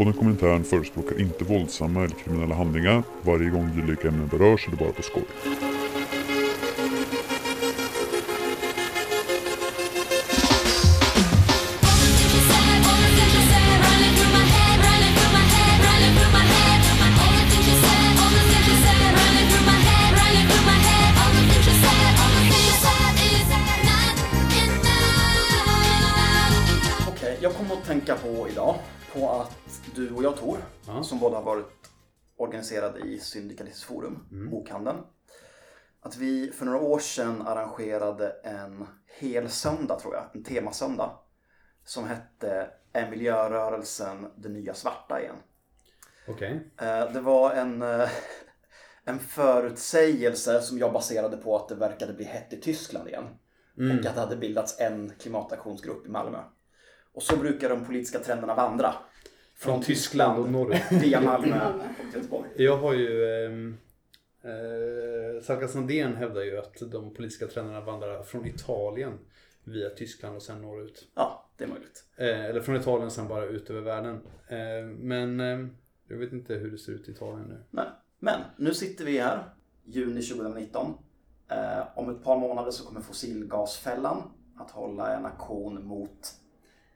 Podden Kommentaren förespråkar inte våldsamma eller kriminella handlingar. Varje gång dylika ämnen berörs är det bara på skoj. Båda har varit organiserade i Syndikalistiskt forum, Mm. bokhandeln. Att vi för några år sedan arrangerade en hel söndag tror jag, en temasöndag. Som hette Är miljörörelsen det nya svarta igen? Okej. Eh, Det var en, eh, en förutsägelse som jag baserade på att det verkade bli hett i Tyskland igen. Mm. Och att det hade bildats en klimataktionsgrupp i Malmö. Och så brukar de politiska trenderna vandra. Från Tyskland och norrut. Via Malmö Malmö. och Göteborg. Jag har ju... ehm, Eh, Salka Sandén hävdar ju att de politiska trenderna vandrar från Italien via Tyskland och sen norrut. Ja, det är möjligt. Eh, eller från Italien sen bara ut över världen. Eh, men eh, jag vet inte hur det ser ut i Italien nu. Nej. Men nu sitter vi här, juni 2019. Eh, om ett par månader så kommer Fossilgasfällan att hålla en aktion mot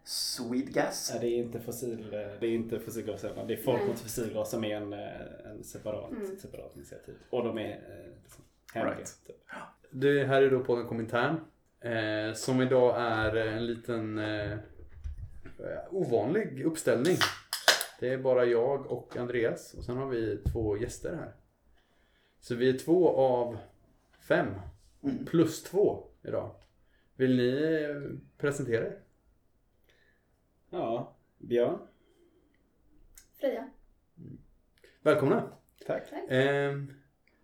Swedegas. Nej, det är inte fossil, det är inte fossilgasämnen. Det är Folk mot fossilgas som är en, eh, en separat, Mm. separat initiativ. Och de är eh, liksom hemliga. Right. Typ. Det här är då på en kommentär. Eh, som idag är en liten eh, ovanlig uppställning. Det är bara jag och Andreas och sen har vi två gäster här. Så vi är två av fem. Mm. Plus två idag. Vill ni eh, presentera er? Ja, Björn. Freja. Välkomna! Tack. Tack. Eh,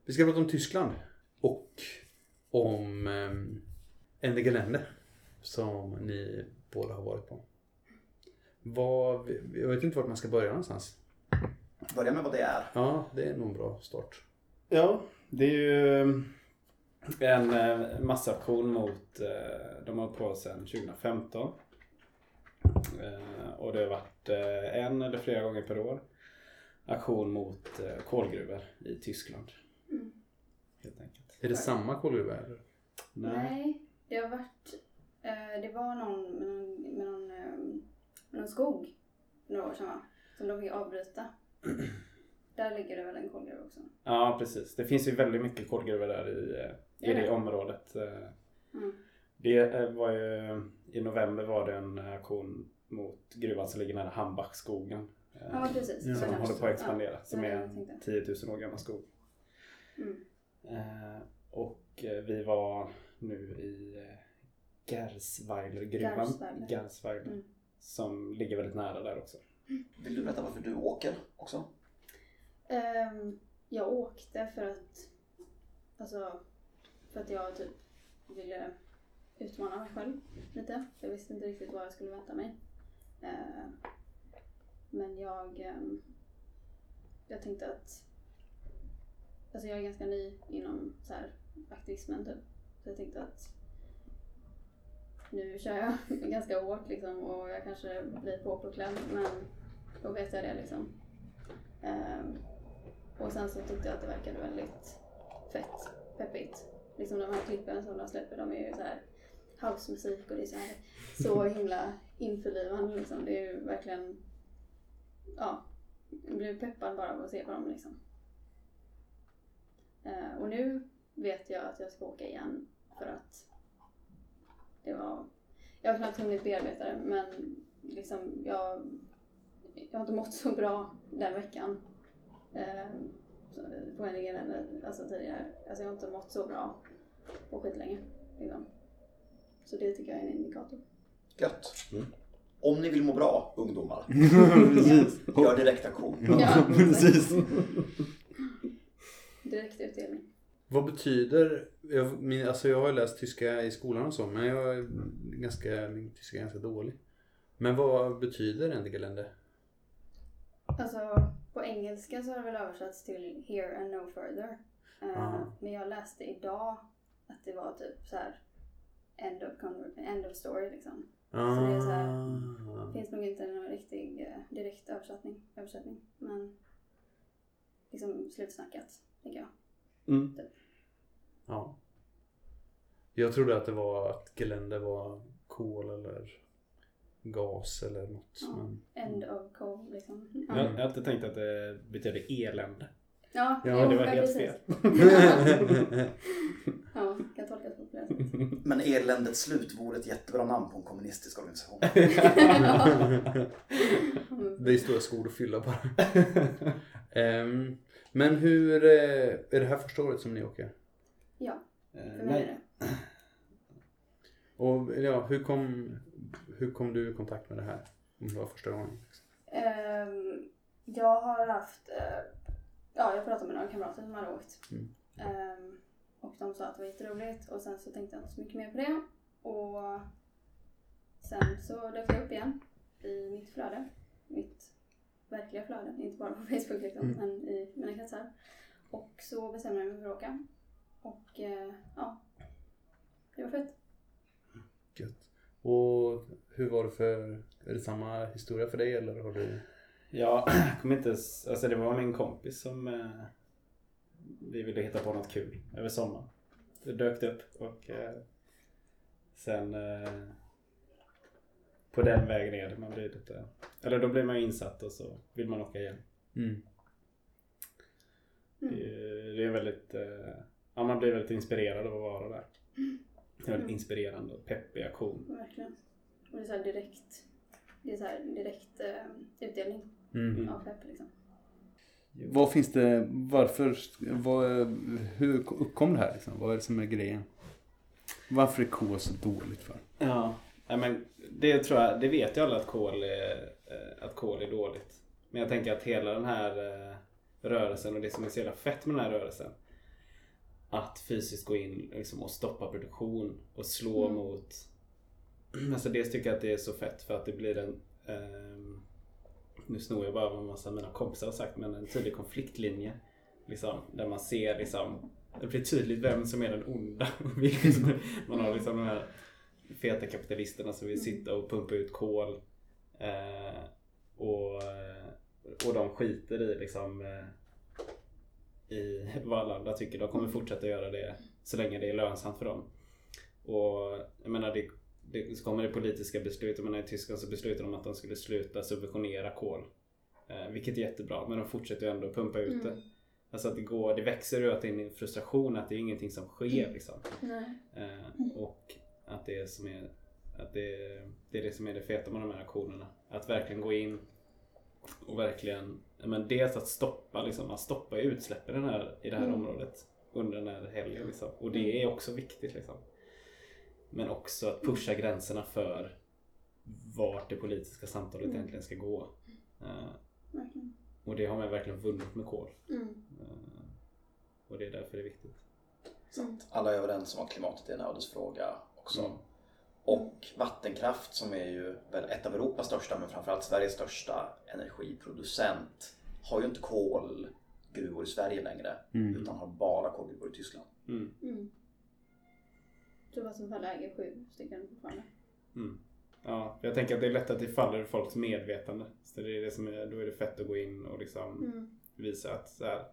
vi ska prata om Tyskland. Och om eh, Ende Gelände. Som ni båda har varit på. Vad, jag vet inte vart man ska börja någonstans. Börja med vad det är. Ja, det är nog en bra start. Ja, det är ju en eh, massaktion mot, eh, de har på sedan 2015. Eh, och det har varit eh, en eller flera gånger per år aktion mot eh, kolgruvor i Tyskland. Mm. Helt enkelt. Är det samma kolgruva eller? Nej, det har varit... Det var någon med någon, med någon, med någon skog för några år sedan va? Som de fick avbryta. Där ligger det väl en kolgruva också. Ja, precis. Det finns ju väldigt mycket kolgruvor där i, i Ja. det området. Mm. Det eh, var ju, i november var det en aktion mot gruvan som ligger nära Hambachskogen. eh, Ja, precis. Ja, Som där. håller på att expandera. Ja, som är en tänkte. 10 000 år gammal skog. Mm. Eh, och eh, vi var nu i eh, Gersweilergruvan. Gersweiler. Gersweiler. Mm. Som ligger väldigt nära där också. Vill du berätta varför du åker också? Ehm, jag åkte för att... Alltså, för att jag typ ville utmana mig själv lite. Jag visste inte riktigt vad jag skulle vänta mig. Eh, men jag... Ehm, jag tänkte att... Alltså jag är ganska ny inom så här, aktivismen typ. Så jag tänkte att nu kör jag ganska hårt liksom och jag kanske blir påpåklädd men då vet jag det liksom. Ehm, och sen så tyckte jag att det verkade väldigt fett, peppigt. Liksom de här klippen som de släpper, de är ju så här housemusik och det är så här så himla införlivande liksom. Det är ju verkligen, ja, jag blev peppad bara av att se på dem liksom. Eh, och nu vet jag att jag ska åka igen för att det var, jag har knappt hunnit bearbeta det men liksom jag, jag har inte mått så bra den veckan. Eh, på en eller alltså tidigare. Alltså jag har inte mått så bra på skitlänge. Liksom. Så det tycker jag är en indikator. Gött. Om ni vill må bra, ungdomar, Precis. gör direktaktion. Ja, Precis. Direkt utdelning. Vad betyder, jag, min, alltså jag har läst tyska i skolan och så, men jag är ganska, min tyska är ganska dålig. Men vad betyder Ende Gelände? Alltså på engelska så har det väl översatts till here and no further. Ah. Men jag läste idag att det var typ så här end of, end of story liksom. det är så här- Ah. Det finns nog inte någon riktig eh, direkt översättning, översättning. Men liksom slutsnackat, tänker jag. Mm. Ja. Jag trodde att det var att gelände var kol eller gas eller något. Ja. Men... End of coal liksom. Jag, jag har alltid tänkt att det betyder elände. Ja, Ja, det var ja, helt precis. fel. Ja, kan tolkas på flera sätt. Men Eländets slut vore ett jättebra namn på en kommunistisk organisation. Det är stora skor att fylla bara. Ehm, men hur, eh, är det här första året som ni åker? Ja, Eh, för mig är det. Och ja, hur kom, hur kom du i kontakt med det här? Om det var första gången? Ehm, jag har haft, eh, ja jag pratade med några kamrater som hade åkt. Mm. Ehm, och de sa att det var jätteroligt och sen så tänkte jag inte så mycket mer på det. Och sen så dök det upp igen i mitt flöde. Mitt verkliga flöde, inte bara på Facebook liksom, Mm. men i mina kretsar. Och så bestämde jag mig för att åka. Och eh, ja, det var fett. Gött. Och hur var det för, är det samma historia för dig eller har du? Ja, jag kommer inte ens, alltså det var min kompis som eh, vi ville hitta på något kul över sommaren. Det dök upp och eh, sen eh, på den vägen är det. Man blir lite, eller då blir man insatt och så vill man åka igen. Mm. Det, är- det är väldigt, eh, ja man blir väldigt inspirerad av att vara där. Det är väldigt inspirerande och peppig aktion. Verkligen. Och det är så här direkt, det är så här direkt eh, utdelning Mm. av pepp liksom. Vad finns det, varför, vad, hur uppkom det här liksom? Vad är det som är grejen? Varför är kol så dåligt för? Ja, men det tror jag, det vet ju alla att kol är, eh, att kol är dåligt. Men jag tänker att hela den här eh, rörelsen och det som är så jävla fett med den här rörelsen. Att fysiskt gå in liksom, och stoppa produktion och slå Mm. mot... Alltså dels tycker jag att det är så fett för att det blir en... ehm, nu snor jag bara vad massa av mina kompisar har sagt men en tydlig konfliktlinje. Liksom, där man ser liksom det blir tydligt vem som är den onda. man har liksom de här feta kapitalisterna som vill sitta och pumpa ut kol. Eh, och, eh, och de skiter i liksom eh, i vad alla andra tycker. De kommer fortsätta göra det så länge det är lönsamt för dem. Och jag menar det, det så kommer det politiska beslut. Jag menar i Tyskland så beslutade de att de skulle sluta subventionera kol. Eh, vilket är jättebra men de fortsätter ju ändå att pumpa ut det. Alltså att det går, det växer ur att det är en frustration att det är ingenting som sker liksom. Nej. Eh, och att det är som är att det, det är det som är det feta med de här aktionerna. Att verkligen gå in och verkligen, men dels att stoppa liksom, att stoppa utsläppen i, den här, i det här Mm. området under den här helgen liksom. Och det är också viktigt liksom. Men också att pusha gränserna för vart det politiska samtalet Mm. egentligen ska gå. Verkligen. och det har man verkligen vunnit med kol. Mm. Eh, och det är därför det är viktigt. Så att alla är överens om att klimatet är en ödesfråga också. Mm. Och vattenkraft som är ju väl ett av Europas största men framförallt Sveriges största energiproducent har ju inte kolgruvor i Sverige längre Mm. utan har bara kolgruvor i Tyskland. Mm. Mm. Jag tror Vattenfall äger sju stycken fortfarande. Mm. Ja, jag tänker att det är lätt att det faller folks medvetande. Så det är det som är, då är det fett att gå in och liksom Mm. visa att så här,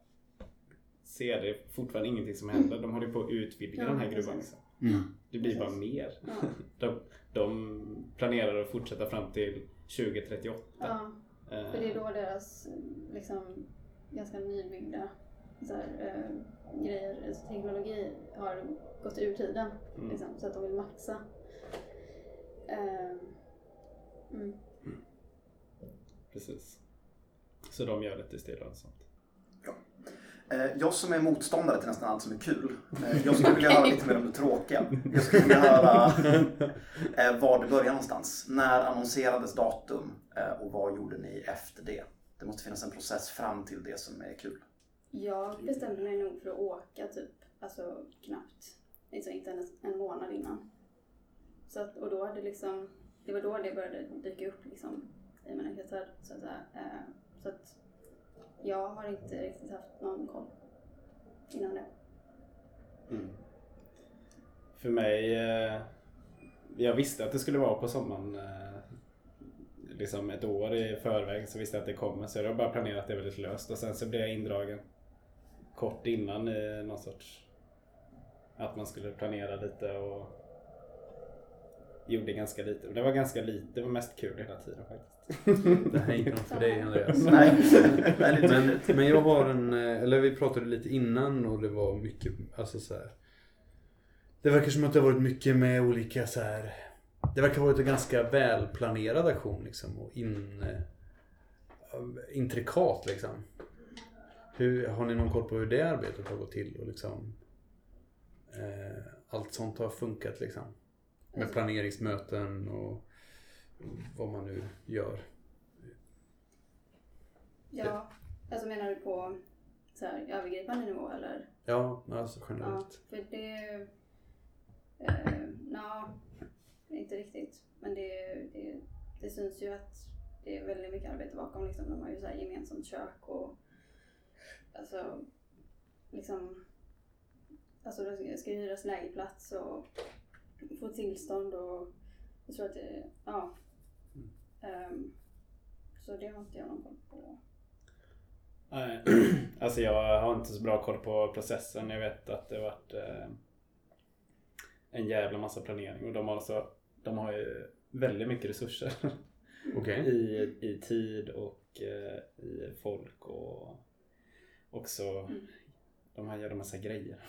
se det är fortfarande ingenting som händer. De håller på att utvidga Ja, den här gruvan. Liksom. Mm. Det blir bara Precis. mer. Ja. De, de planerar att fortsätta fram till 2038. ja, Eh, för det är då deras liksom ganska nybyggda så här, eh, grejer, alltså, teknologi har gått ur tiden. Mm. Liksom, så att de vill maxa. Eh, mm. Precis. Så de gör det tills det är lönsamt. Eh, Jag som är motståndare till nästan allt som är kul. eh, Jag skulle vilja höra lite mer om det tråkiga. Jag skulle vilja höra eh, var det började någonstans. När annonserades datum och vad gjorde ni efter det? Det måste finnas en process fram till det som är kul. Jag bestämde mig nog för att åka typ, alltså knappt, alltså inte ens en månad innan. Så att, och då hade liksom, det var då det började dyka upp liksom i mina kretsar. Så att, eh, så att jag har inte riktigt haft någon koll innan det. Mm. För mig, eh, jag visste att det skulle vara på sommaren. eh, Liksom ett år i förväg så visste jag att det kommer. Så jag har bara planerat det väldigt löst. Och sen så blev jag indragen kort innan i någon sorts... Att man skulle planera lite och... Gjorde ganska lite. Det var ganska lite. Det var mest kul hela tiden faktiskt. Det här är inte något för dig Andreas. Nej, Men, men jag har en, eh, eller vi pratade lite innan och det var mycket, alltså så här. Det verkar som att det har varit mycket med olika så här. Det verkar ha varit en ganska välplanerad aktion liksom och in, eh, intrikat liksom. Hur, har ni någon koll på hur det arbetet har gått till och liksom eh, allt sånt har funkat liksom? Med planeringsmöten och vad man nu gör. Ja, alltså menar du på så här, övergripande nivå eller? Ja, alltså Ja, generellt. för det... Eh, Nja, inte riktigt. Men det, det, det syns ju att det är väldigt mycket arbete bakom. Liksom. De har ju så gemensamt kök och alltså liksom Alltså det ska ju hyras lägerplats och få tillstånd och jag tror att det, ja. Ehm, så det har inte jag någon koll på. Nej, alltså jag har inte så bra koll på processen. Jag vet att det har varit eh, en jävla massa planering och de har, alltså, de har ju väldigt mycket resurser Okej. i, i tid och eh, i folk och också Mm. de här gör en massa grejer.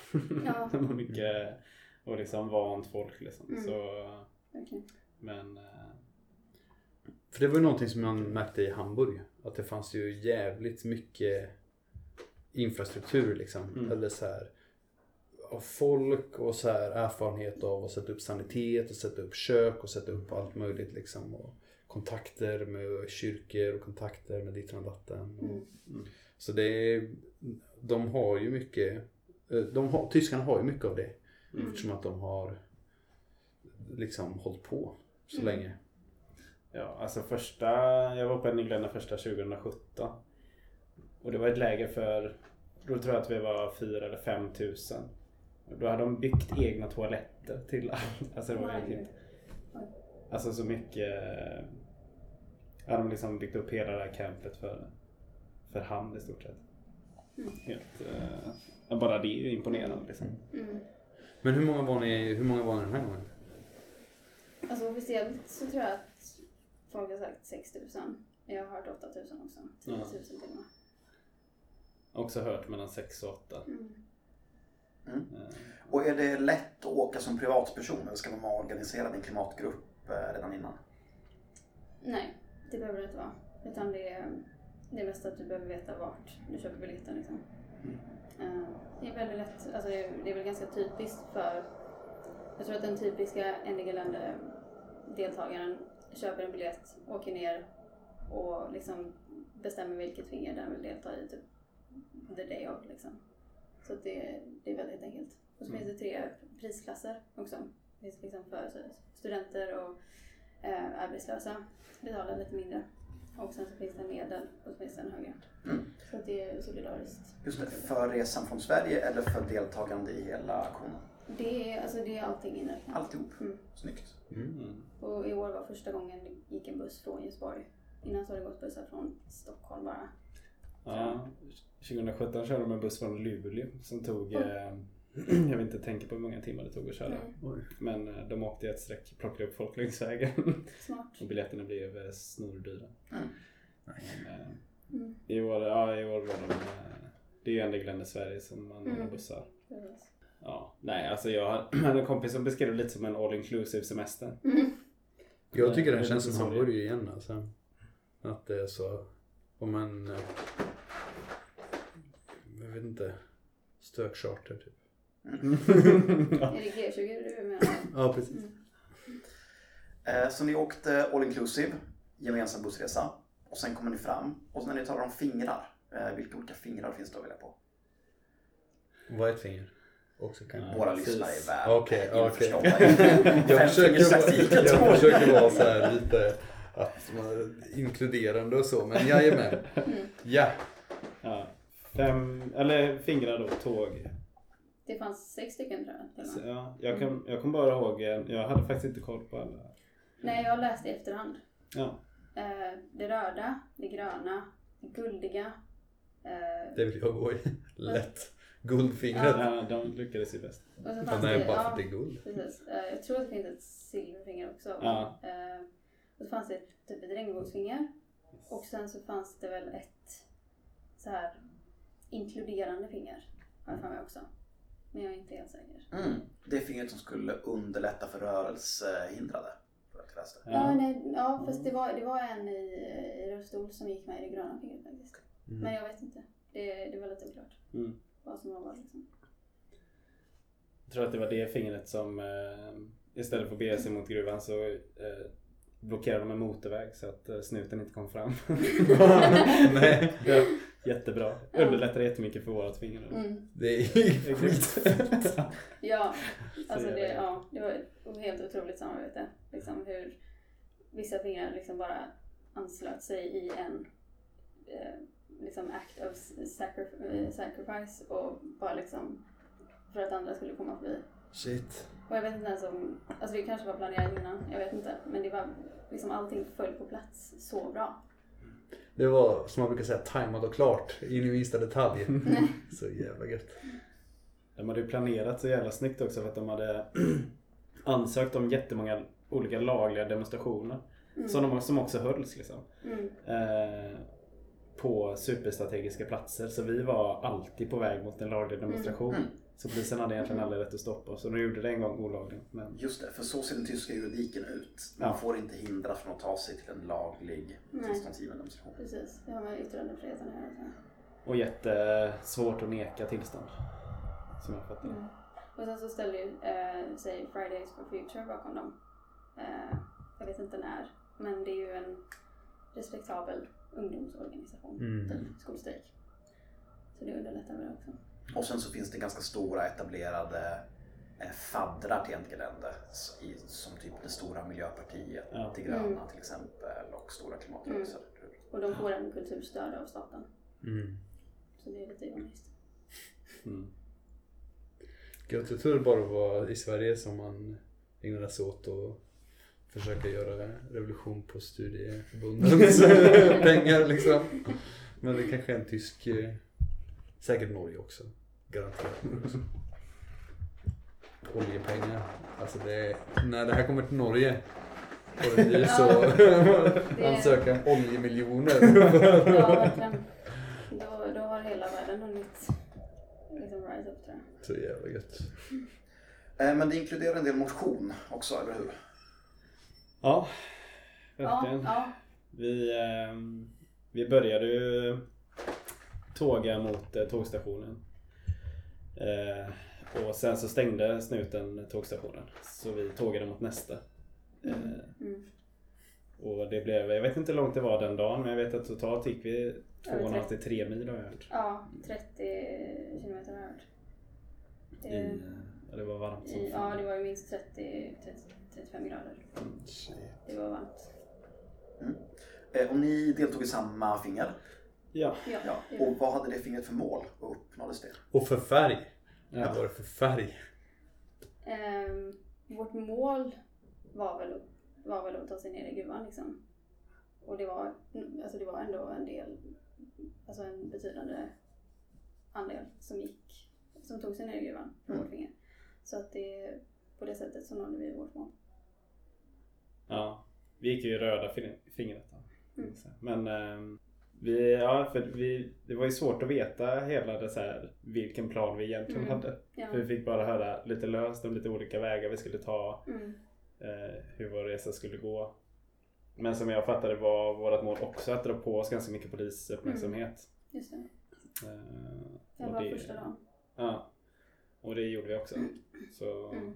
Ja. de har mycket och liksom vant folk liksom. Mm. Så, Verkligen. men eh, För det var ju någonting som man märkte i Hamburg. Att det fanns ju jävligt mycket infrastruktur liksom. Mm. Eller så här av folk och så här erfarenhet av att sätta upp sanitet och sätta upp kök och sätta upp allt möjligt liksom. Och kontakter med kyrkor och kontakter med ditten och datten. Och, Mm. Så det är, de har ju mycket, eh, de har, tyskarna har ju mycket av det. Mm. Eftersom att de har liksom hållit på så Mm. länge. Ja, alltså första, jag var på Englända första 2017. Och det var ett läger för, då tror jag att vi var fyra eller fem tusen. Och då hade de byggt egna toaletter till alla. Alltså det var Oj. riktigt, alltså så mycket. Ja, de liksom byggt upp hela det här campet för, för hand i stort sett. Mm. Helt, eh, bara det är ju imponerande liksom. Mm. Men hur många var ni, hur många var ni den här gången? Alltså officiellt så tror jag att folk har sagt 6 000. Jag har hört 8 000 också. 10 000 till och med. Också hört mellan sex och åtta. Mm. Eh, Och är det lätt att åka som privatperson eller ska man vara organiserad i en klimatgrupp eh, redan innan? Nej, det behöver det inte vara. Utan det är, det är mest att du behöver veta vart du köper biljetten. Liksom. Eh, det är väldigt lätt. Alltså det, är, det är väl ganska typiskt för... Jag tror att den typiska NDG deltagaren köper en biljett, åker ner och liksom bestämmer vilket finger den vill delta i typ the day of. Liksom. Så det, det är väldigt enkelt. Och så finns det tre prisklasser också. Det finns liksom för studenter och eh, arbetslösa betalar lite mindre. Och sen så finns det en medel och så finns det en högre. Mm. Så det är solidariskt. Just det, för resan från Sverige eller för deltagande i hela aktionen? Det är, alltså det är allting inräknat. Alltihop. Mm. Snyggt. mm. Och i år var första gången det gick en buss från Göteborg. Innan så har det gått bussar från Stockholm bara. Ja, 2017 körde de en buss från Luleå som tog, eh, jag vill inte tänka på hur många timmar det tog att köra. Mm. Oj. Men eh, de åkte i ett streck, plockade upp folk längs vägen. Smart. Och biljetterna blev eh, snordyra. Mm. Men, eh, Mm. I år, ja, i år var de, det är ju ändå Glenn i Sverige som man Mm. har bussar. Ja, nej alltså jag hade en kompis som beskrev det lite som en all inclusive semester. Mm. Jag tycker den Det är känns lite som Hamburg igen alltså. Att det är så, om man, jag vet inte, stökcharter typ. Är det G20 du menar? Ja, precis. Mm. Eh, Så ni åkte all inclusive, gemensam bussresa. Och sen kommer ni fram. Och när ni talar om fingrar, eh, vilka olika fingrar finns det att välja på? Vad är ett finger? Också kan Ja. Våra precis. lyssnare är väl okej. införstådda. Jag försöker, jag försöker vara så här lite att man, inkluderande och så, men jajamän. Mm. Ja. Ja, fem, eller fingrar då, tåg. Det fanns sex stycken tror jag. till och Så, med. ja, jag, kan, jag kommer bara ihåg, en- jag hade faktiskt inte koll på alla. Nej, jag läste i efterhand. Ja, Eh, det röda, det gröna, det guldiga. Eh, Det vill jag gå i. Lätt. Guldfingret. Ja. ja, de lyckades ju bäst. och så fanns nej, det, bara för ja, att det är guld. precis. Eh, jag tror att det finns ett silverfinger också. Ja. Eh, och så fanns det typ ett regnbågsfinger. Och sen så fanns det väl ett så här inkluderande finger. Har jag för mig också. Men jag är inte helt säker. Mm. Det fingret som skulle underlätta för rörelsehindrade. Ja, Ja. nej, ja fast det var, det var en i, i rullstol som gick med i det gröna fingret faktiskt. Mm. Men jag vet inte. Det, det var lite oklart Mm. vad som var vad liksom. Jag tror att det var det fingret som eh, istället för att bege sig mot gruvan så eh, blockerade de en motorväg så att eh, snuten inte kom fram. Nej. Jättebra. Underlättar jättemycket för vårat finger. Mm. Det är ju skitfett. Ja, alltså Så det, ja, det var ett helt otroligt samarbete. Liksom hur vissa fingrar liksom bara anslöt sig i en eh, liksom act of eh, sacrifice och bara liksom för att andra skulle komma förbi. Shit. Och jag vet inte ens om, alltså det kanske var planerat innan, jag vet inte. Men det var liksom allting föll på plats så bra. Det var som man brukar säga tajmat och klart. In i minsta detalj. Så jävla gött. De hade ju planerat så jävla snyggt också för att de hade ansökt om jättemånga olika lagliga demonstrationer. Mm. Som, de, som också hölls liksom. Mm. Eh, på superstrategiska platser. Så vi var alltid på väg mot en laglig demonstration. Mm. Så polisen hade egentligen aldrig rätt att stoppa oss. Och de gjorde det en gång olagligt. Men Just det, för så ser den tyska juridiken ut. Man Ja. får inte hindras från att ta sig till en laglig Nej. tillståndsgiven demonstration. Precis, det har med yttrandefriheten att göra. tror jag. Och jättesvårt att neka tillstånd. Som jag fattar det. Mm. Och sen så ställde ju eh, sig Fridays for Future bakom dem. Eh, jag vet inte när, men det är ju en respektabel ungdomsorganisation. Mm. Typ skolstrejk. Så det underlättar väl också. Och sen så finns det ganska stora etablerade eh, faddrar till i- Som typ det stora miljöpartiet, Ja. De gröna Mm. till exempel och stora klimatrörelser. Och de får en kulturstöd av staten. Mm. Så det är lite ironiskt. Mm. Gött. Jag bara det var i Sverige som man ägnade sig åt att försöka göra revolution på studieförbundens pengar liksom. Men det kanske är en tysk, eh, säkert Norge också. Garanterat. Oljepengar. Alltså det är, när det här kommer till Norge och det blir så Det- ansöka om oljemiljoner. Ja, verkligen. Då, då har hela världen hunnit liksom rise up tror jag. Så jävla gött. Eh, Men det inkluderar en del motion också, eller hur? Ja, Ja, verkligen. ja. Vi, ehm, vi började ju tåga mot eh, tågstationen. Eh, och sen så stängde snuten tågstationen. Så vi tågade mot nästa. Eh, Mm. och det blev, jag vet inte hur långt det var den dagen men jag vet att totalt gick vi Över 2,5 till 3 mil har jag hört. Ja, 30 kilometer har jag hört. Det, I, ja, det var varmt som i, ja, det var ju minst 30, 30 35 grader. Det var varmt. Eh, Och ni deltog i samma finger. Ja. Ja, Och vad hade det fingret för mål? Och uppnåddes det? Och för färg. Ja. Vad var det för färg? Ehm, vårt mål var väl, var väl att ta sig ner i gruvan liksom. Och det var, alltså det var ändå en del, alltså en betydande andel som gick, som tog sig ner i gruvan från Mm. vårt finger. Så att det, på det sättet så nådde vi vårt mål. Ja, vi gick ju i röda fin- fingret. Då. Mm. Men ehm, vi, ja, för vi, det var ju svårt att veta hela det så här, vilken plan vi egentligen Mm. hade. Ja. För vi fick bara höra lite löst om lite olika vägar vi skulle ta, Mm. eh, hur vår resa skulle gå. Men som jag fattade var vårt mål också att dra på oss ganska mycket polisuppmärksamhet. Just det. Eh, Det var det- första dagen. Ja, och det gjorde vi också. Så, Mm.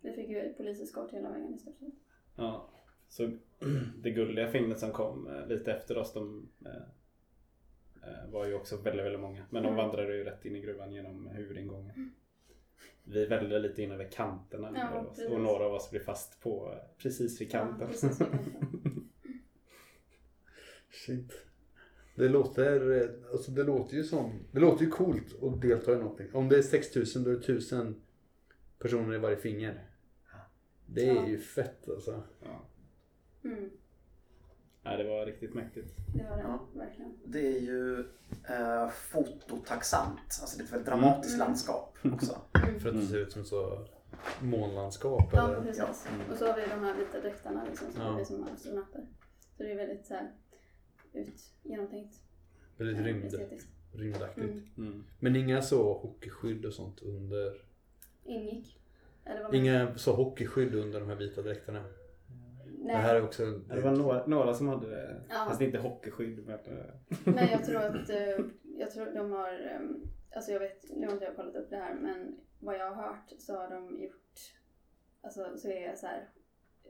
Vi fick ju poliseskort hela vägen i stort sett. ja, så det gulliga fingret som kom eh, lite efter oss, de eh, eh, var ju också väldigt, väldigt många. Men de Mm. vandrade ju rätt in i gruvan genom huvudingången. Vi välde lite in över kanterna Ja, oss, och några av oss blev fast på precis vid kanten. Ja, precis vid kanten. Shit. Det låter, alltså det låter ju som, det låter ju coolt att delta i någonting. Om det är 6000 då är det 1000 personer i varje finger. Det är Ja. ju fett alltså. Ja. Mm. Nej, det var riktigt mäktigt. Det var det, Ja. verkligen. Det är ju eh, fototaxant. Alltså det är ett väldigt dramatiskt Mm. landskap också. För att det ser ut som så månlandskap Ja, eller? precis. Och så har vi de här vita dräkterna liksom, som Ja. är som astronauter. Så det är väldigt så här, ut, genomtänkt. Väldigt eh, rymd, rymdaktigt. Mm. Mm. Men inga så hockeyskydd och sånt under? Ingick. Eller vad menar Inga så hockeyskydd under de här vita dräkterna? Du? Det här Nej. är också... Det var några, några som hade det. Ja. Fast inte hockeyskydd. Men, eh, Nej, jag tror att eh, jag tror de har, ehm, alltså jag vet, nu har inte jag kollat upp det här, men vad jag har hört så har de gjort, alltså så är så här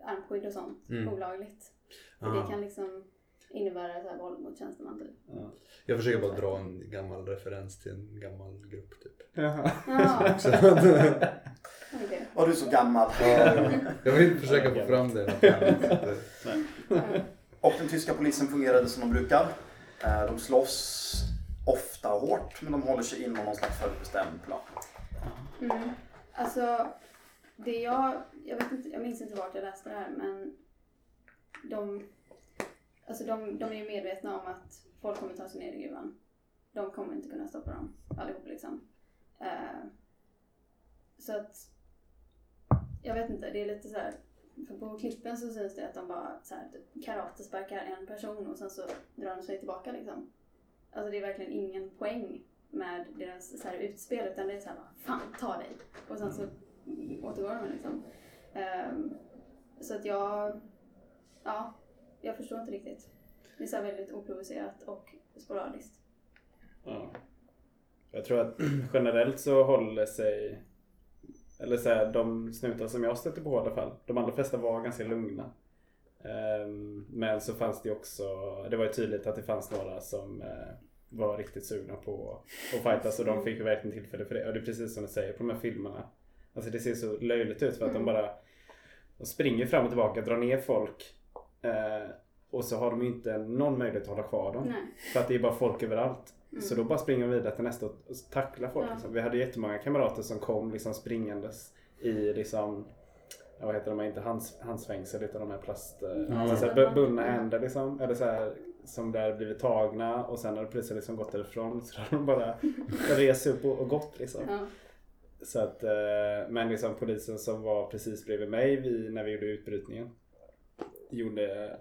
armskydd och sånt Mm. olagligt. För Ah. det kan liksom innebära så här våld mot tjänsteman typ. ja. Jag försöker bara dra en gammal referens till en gammal grupp typ. Jaha. Ja, Okej. Var du så gammal? jag vill försöka få fram det. Och den tyska polisen fungerade som de brukar. Eh, De slåss ofta och hårt, men de håller sig inom någon slags förutbestämd plan. Mm. Alltså, det jag, jag vet inte, jag minns inte vart jag läste det här, men de, alltså de, de är ju medvetna om att folk kommer ta sig ner i gruvan. De kommer inte kunna stoppa dem allihop liksom. Eh, så att, jag vet inte, det är lite så här, för på klippen så syns det att de bara så här, typ karatesparkar en person och sen så drar de sig tillbaka liksom. Alltså det är verkligen ingen poäng med deras så här, utspel utan det är så här, bara, fan ta dig! Och sen så återgår de liksom. Ehm, så att jag, ja, jag förstår inte riktigt. Det är så väldigt oprovocerat och sporadiskt. Ja. Jag tror att generellt så håller sig eller så här, de snutar som jag stötte på i alla fall. De allra flesta var ganska lugna. Ehm, men så fanns det också, det var ju tydligt att det fanns några som eh, var riktigt sugna på att fightas och de fick ju verkligen tillfälle för det. Och det är precis som du säger på de här filmerna. Alltså det ser så löjligt ut för att de bara de springer fram och tillbaka, drar ner folk. Eh, och så har de ju inte någon möjlighet att hålla kvar dem. Nej. För att det är bara folk överallt. Mm. Så då bara springer de vidare till nästa och tacklar folk. Ja. Liksom. Vi hade jättemånga kamrater som kom liksom springandes i liksom vad heter de, inte hands, handsfängsel utan de här plast... Ja. Alltså, så här, bu- bundna händer liksom. Eller så här, som där blivit tagna och sen har polisen liksom gått därifrån. Så har de bara rest upp och, och gått liksom. Ja. Så att, eh, men liksom polisen som var precis bredvid mig vi, när vi gjorde utbrytningen. Gjorde,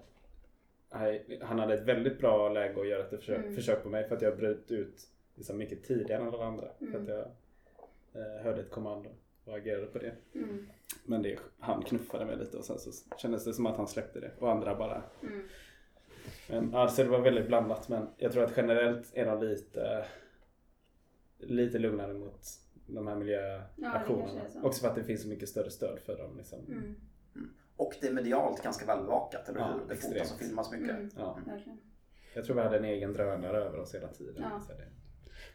han hade ett väldigt bra läge att göra ett försök, Mm. försök på mig för att jag bröt ut liksom mycket tidigare än alla andra. För Mm. att jag eh, hörde ett kommando och agerade på det. Mm. Men det, han knuffade mig lite och sen så kändes det som att han släppte det. Och andra bara Mm. men, alltså det var väldigt blandat men jag tror att generellt är de lite lite lugnare mot de här miljöaktionerna. så. Också för att det finns så mycket större stöd för dem. Liksom. Mm. Och det är medialt ganska välbevakat, eller Ja, hur? Det extremt. fotas och filmas mycket. Mm. Ja. Jag tror vi hade en egen drönare över oss hela tiden. Ja.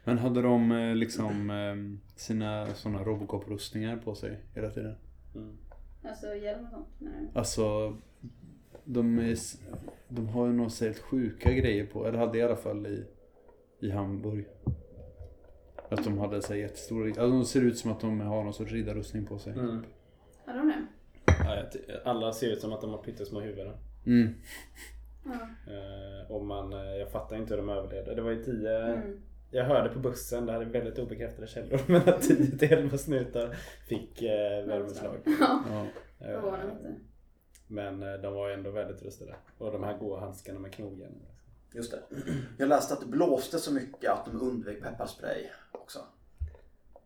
Men hade de eh, liksom eh, sina sådana Robocop-rustningar på sig hela tiden? mm. Alltså hjälm och sånt menar du? Alltså, de, är, de har ju några helt sjuka grejer på, eller hade i alla fall i, i Hamburg. Att de hade så jättestora, alltså de ser ut som att de har någon sorts riddarrustning på sig. Mm. Hade de det? Alla ser ut som att de har pyttesmå huvuden. Mm. Ja. Eh, och man, eh, jag fattar inte hur de överlevde. Det var ju tio, Mm. jag hörde på bussen, det här är väldigt obekräftade källor, men att 10 till 11 snutar fick eh, värmeslag. Ja, inte. Men de var ju ändå väldigt rustade. Och de här goa handskarna med knogjärn. Just det. Jag läste att det blåste så mycket att de undvek pepparspray också.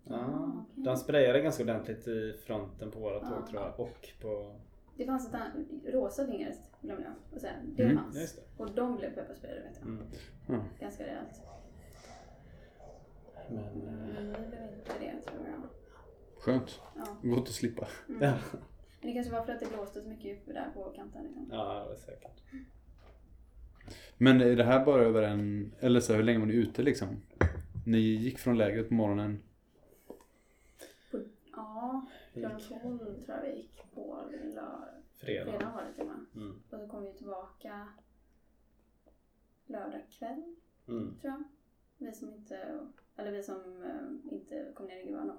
Ja, okej. de sprayade ganska ordentligt i fronten på våra tåg Ja. tror jag. Och på... Det fanns ett rosa fingret glömde jag att säga. Det Mm, fanns. just det. Och de blev pepparsprayade vet jag. Mm. Ja. Ganska rejält. Men... Men vi blev inte det tror jag. Skönt. Ja. Gott att slippa. Mm. Ja, Men det kanske var för att det blåste så mycket där på kanten. Liksom. ja det var säkert. Men är det här bara över en, eller så här, hur länge var ni ute liksom? Ni gick från lägret på morgonen. Ja, klockan gick 12 tror jag vi gick på lördag. fredag. Fredag var det till och. Mm. Och så kom vi tillbaka lördag kväll. Mm. tror jag. Vi som inte, eller vi som eh, inte kom ner i gruvan då.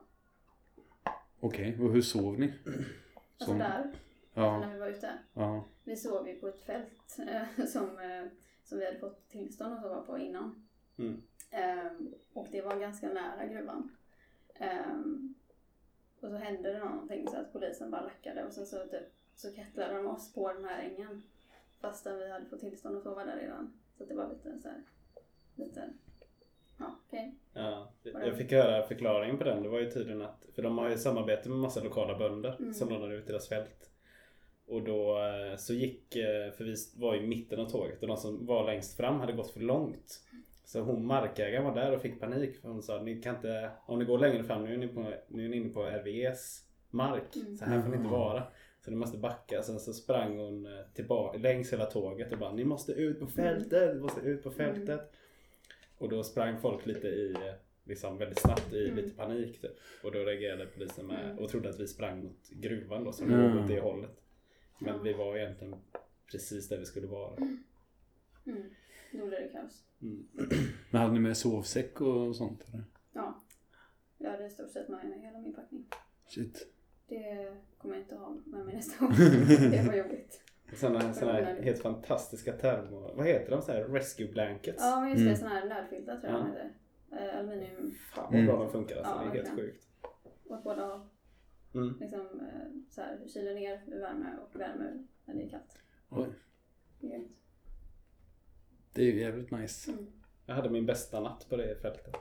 Okej, och hur sov ni? Alltså Som- där, Ja, när vi var ute. ja. Vi sov ju på ett fält eh, som, eh, som vi hade fått tillstånd att sova på innan. Mm. Ehm, och det var ganska nära gruvan. Ehm, och så hände det någonting så att polisen bara lackade och sen så, typ, så kettlade de oss på den här ängen. Fastän vi hade fått tillstånd att sova där redan. Så att det var lite så här, lite, ja okej. Ja, jag fick höra förklaringen på den. Det var ju tydligen att, för de har ju samarbete med massa lokala bönder Mm. som lånar ut deras fält. Och då eh, så gick, eh, för vi var i mitten av tåget och de som var längst fram hade gått för långt. Så hon markägaren var där och fick panik för hon sa ni kan inte, om ni går längre fram nu är ni, på, nu är ni inne på RVEs mark. Mm. Så här får ni inte vara. Så ni måste backa. Sen så sprang hon eh, tillbaka längs hela tåget och bara ni måste ut på fältet, ni måste ut på fältet. Och då sprang folk lite i, eh, liksom väldigt snabbt i Mm. lite panik typ. Och då reagerade polisen med Mm. och trodde att vi sprang mot gruvan då som Mm. låg åt det hållet. Men vi var egentligen precis där vi skulle vara. Mm. Då blev det kaos. Mm. Men hade ni med sovsäck och sånt eller? Ja. Jag hade i stort sett med mig hela min packning. Shit. Det kommer jag inte ha med mig nästa gång. det var jobbigt. Sådana, sådana här helt fantastiska termo... Vad heter de? Så här rescue blankets? Ja men just det, Mm. sådana här nödfiltar tror jag Ja. de heter. Eh, aluminium Fan vad Mm. bra de funkar alltså. Ja, det är helt verkligen. sjukt. åt båda håll. Mm. Liksom eh, så här, kyler ner vid värme och värme när det är kallt. Oj. Det är. Det är ju jävligt nice. Mm. Jag hade min bästa natt på det fältet.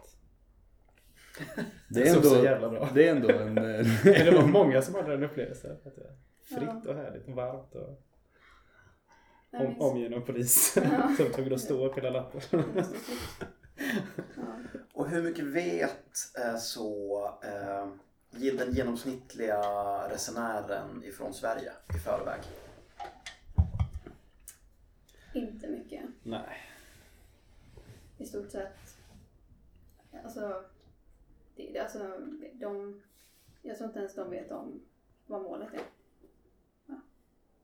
Det är såg så ändå, jävla bra. det är ändå en... eh, det var många som hade den upplevelsen. Att det var fritt Ja. och härligt och varmt och om, omgiven av polis. Ja. som tog stå upp hela natten. Ja. Och hur mycket vet eh, så eh, den genomsnittliga resenären ifrån Sverige i förväg? Inte. Nej. I stort sett. Alltså, det, det- alltså de, jag tror inte ens de vet om vad målet är.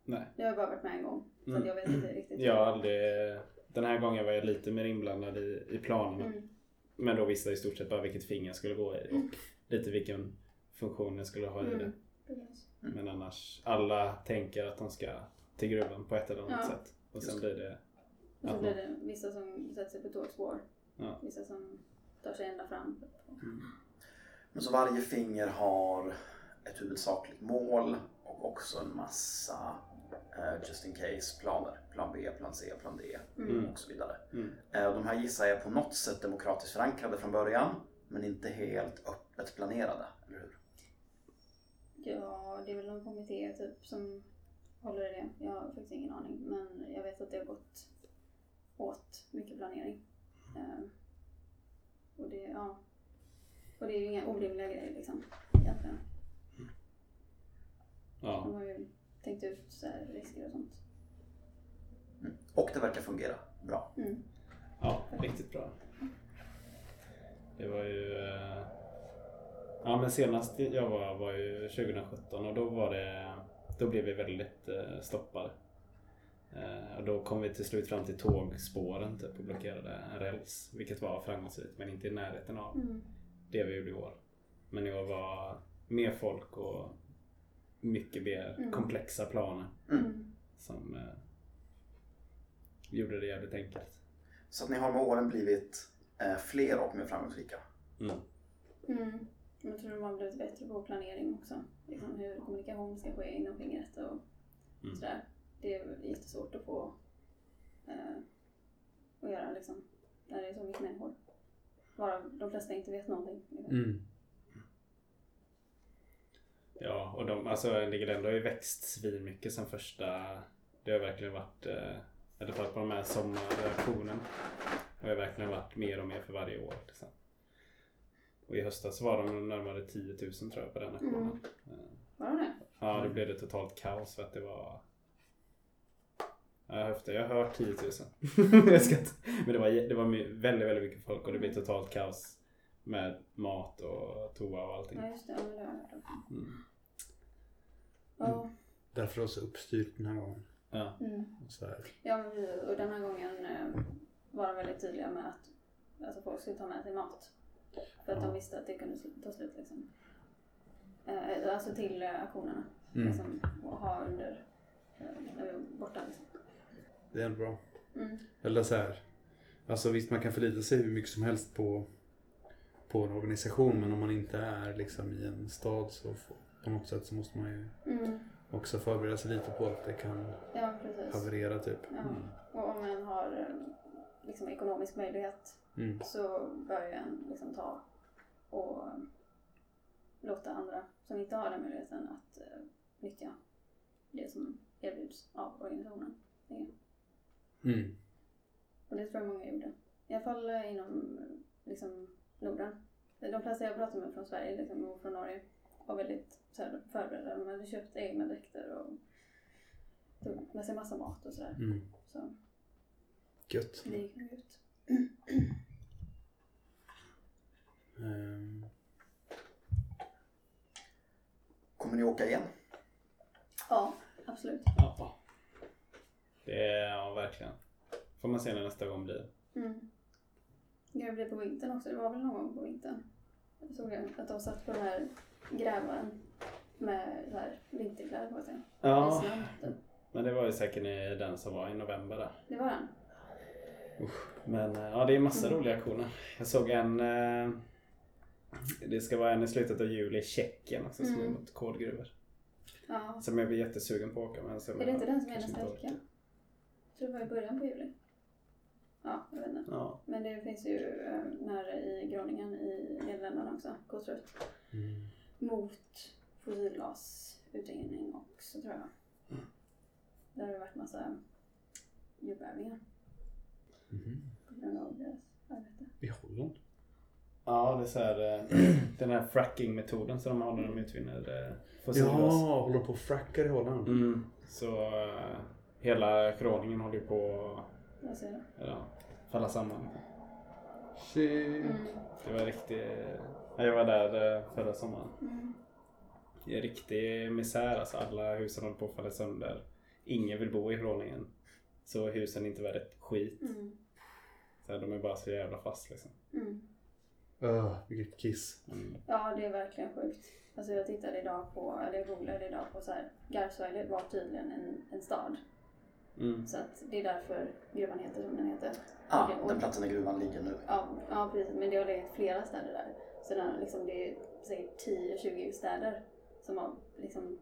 Nej. Jag har bara varit med en gång. Så Mm. jag vet inte riktigt. Jag har aldrig... Den här gången var jag lite mer inblandad i, i planerna. Mm. Men då visste jag i stort sett bara vilket finger jag skulle gå i och lite vilken funktion jag skulle ha i det. Mm. Precis. Men annars, alla tänker att de ska till gruvan på ett eller annat Ja. sätt. Och sen blir det... Och så blir det vissa som sätter sig på tågspår. Ja. Vissa som tar sig ända fram. Men så varje finger har ett huvudsakligt mål och också en massa eh, just in case planer. Plan B, plan C, plan D Mm. och så vidare. Mm. Och de här gissar jag på något sätt demokratiskt förankrade från början men inte helt öppet planerade, eller hur? Ja, det är väl någon kommitté typ som håller i det. Jag har faktiskt ingen aning. Men jag vet att det har gått åt mycket planering. Eh, och det, ja. Och det är ju inga orimliga grejer liksom. Egentligen. De Ja. har ju tänkt ut så här, risker och sånt. Och det verkar fungera bra. Mm. ja, riktigt bra. Det var ju... eh, Ja men senast jag var var ju 2017 och då var det... Då blev vi väldigt eh, stoppade. Eh, och då kom vi till slut fram till tågspåren typ och blockerade en räls. Vilket var framgångsrikt men inte i närheten av Mm. det vi gjorde i år. Men i år var mer folk och mycket mer Mm. komplexa planer Mm. som eh, gjorde det jävligt enkelt. Så att ni har med åren blivit eh, fler och mer framgångsrika. Mm. Mm. Jag tror de har blivit bättre på planering också. Liksom hur kommunikation ska ske inom fingret och Mm. sådär. Det är jättesvårt att få eh, att göra liksom. När det är så mycket människor. Bara de flesta inte vet någonting. Liksom. Mm. Ja, och de, alltså Liggelendo har ju växt svinmycket sen första... Det har verkligen varit... Eh, eller på på de här sommarreaktionen har ju verkligen varit mer och mer för varje år. Liksom. Och i höstas var de närmare 10 000 tror jag på den aktionen. Mm. Eh, Var de det? Ja, det blev det totalt kaos för att det var... Ja, jag jag har hört 10 000. jag ska inte... Men det var, det var väldigt, väldigt mycket folk och det blev totalt kaos med mat och toa och allting. Ja just det, ja, det om. Mm. Ja, Därför var det så uppstyrt den här gången. Ja. mm. Så här. ja men vi, och den här gången eh, var de väldigt tydliga med att alltså folk skulle ta med sig mat. För att Ja. de visste att det kunde ta slut liksom. Eh, alltså till eh, auktionerna. Mm. Liksom, och ha under, eh, när vi var borta liksom. Det är ändå bra. Mm. Eller så här. Alltså visst man kan förlita sig hur mycket som helst på, på en organisation men om man inte är liksom i en stad så på något sätt så måste man ju Mm. också förbereda sig lite på att det kan Ja, precis. haverera typ. Ja. Och om en har eh, liksom, ekonomisk möjlighet Mm. så bör ju en liksom, ta och eh, låta andra som inte har den möjligheten att eh, nyttja det som erbjuds av organisationen. Mm. Och det tror jag många gjorde. I alla fall eh, inom liksom, Norden. De flesta jag pratade med från Sverige liksom, och från Norge var väldigt så här, förberedda. De hade köpt egna dräkter och tog med sig massa mat och sådär. Mm. Så Gött. det gick nog ut. Ehm, Kommer ni åka igen? Ja, absolut. Ja. Det är, ja verkligen. Får man se när nästa gång blir. Mm. Det blir på vintern också. Det var väl någon gång på vintern. Jag såg jag att de satt på den här grävaren med så här vinterkläder på sig. Ja, snön, typ. men det var ju säkert den som var i november där. Det var den. Men eh, ja, det är massa Mm. roliga aktioner. Jag såg en... Eh, det ska vara en i slutet av juli i Tjeckien också som är Mm. mot kolgruvor. Ja. Som jag blir jättesugen på att åka så Är det inte den som är nästa vecka? Tror det var i början på juli. Ja, jag vet inte. Ja. Men det finns ju eh, nere i Groningen i Nederländerna också, Kostrut. mm. Mot fossilgasutvinning också tror jag. Där har det varit massa jordbävningar Mhm. på grund av deras arbete. I Holland? ja, det är så här, eh, den här fracking-metoden som de har när de utvinner eh, fossilgas. Ja, håller på och frackar i Holland. Mm. Så hela Groningen håller ju på att ja, falla samman. Shit. Mm. Det var riktigt... ja, Jag var där eh, förra sommaren. Mm. Det är riktig misär alltså. Alla husen håller på att falla sönder. Ingen vill bo i Groningen. Så husen är inte värda ett skit. Mm. Så här, de är bara så jävla fast liksom. Mm. Öh, vilket kiss. Mm. Ja, det är verkligen sjukt. Alltså jag tittade idag på, eller jag googlade idag på så här, Garpsvärdet var tydligen en, en stad. Mm. Så att det är därför gruvan heter som den heter. Ah, Och- den platsen där gruvan ligger nu. Ja, ja precis. Men det har legat flera städer där. Så den, liksom, det är säkert 10-20 städer som har liksom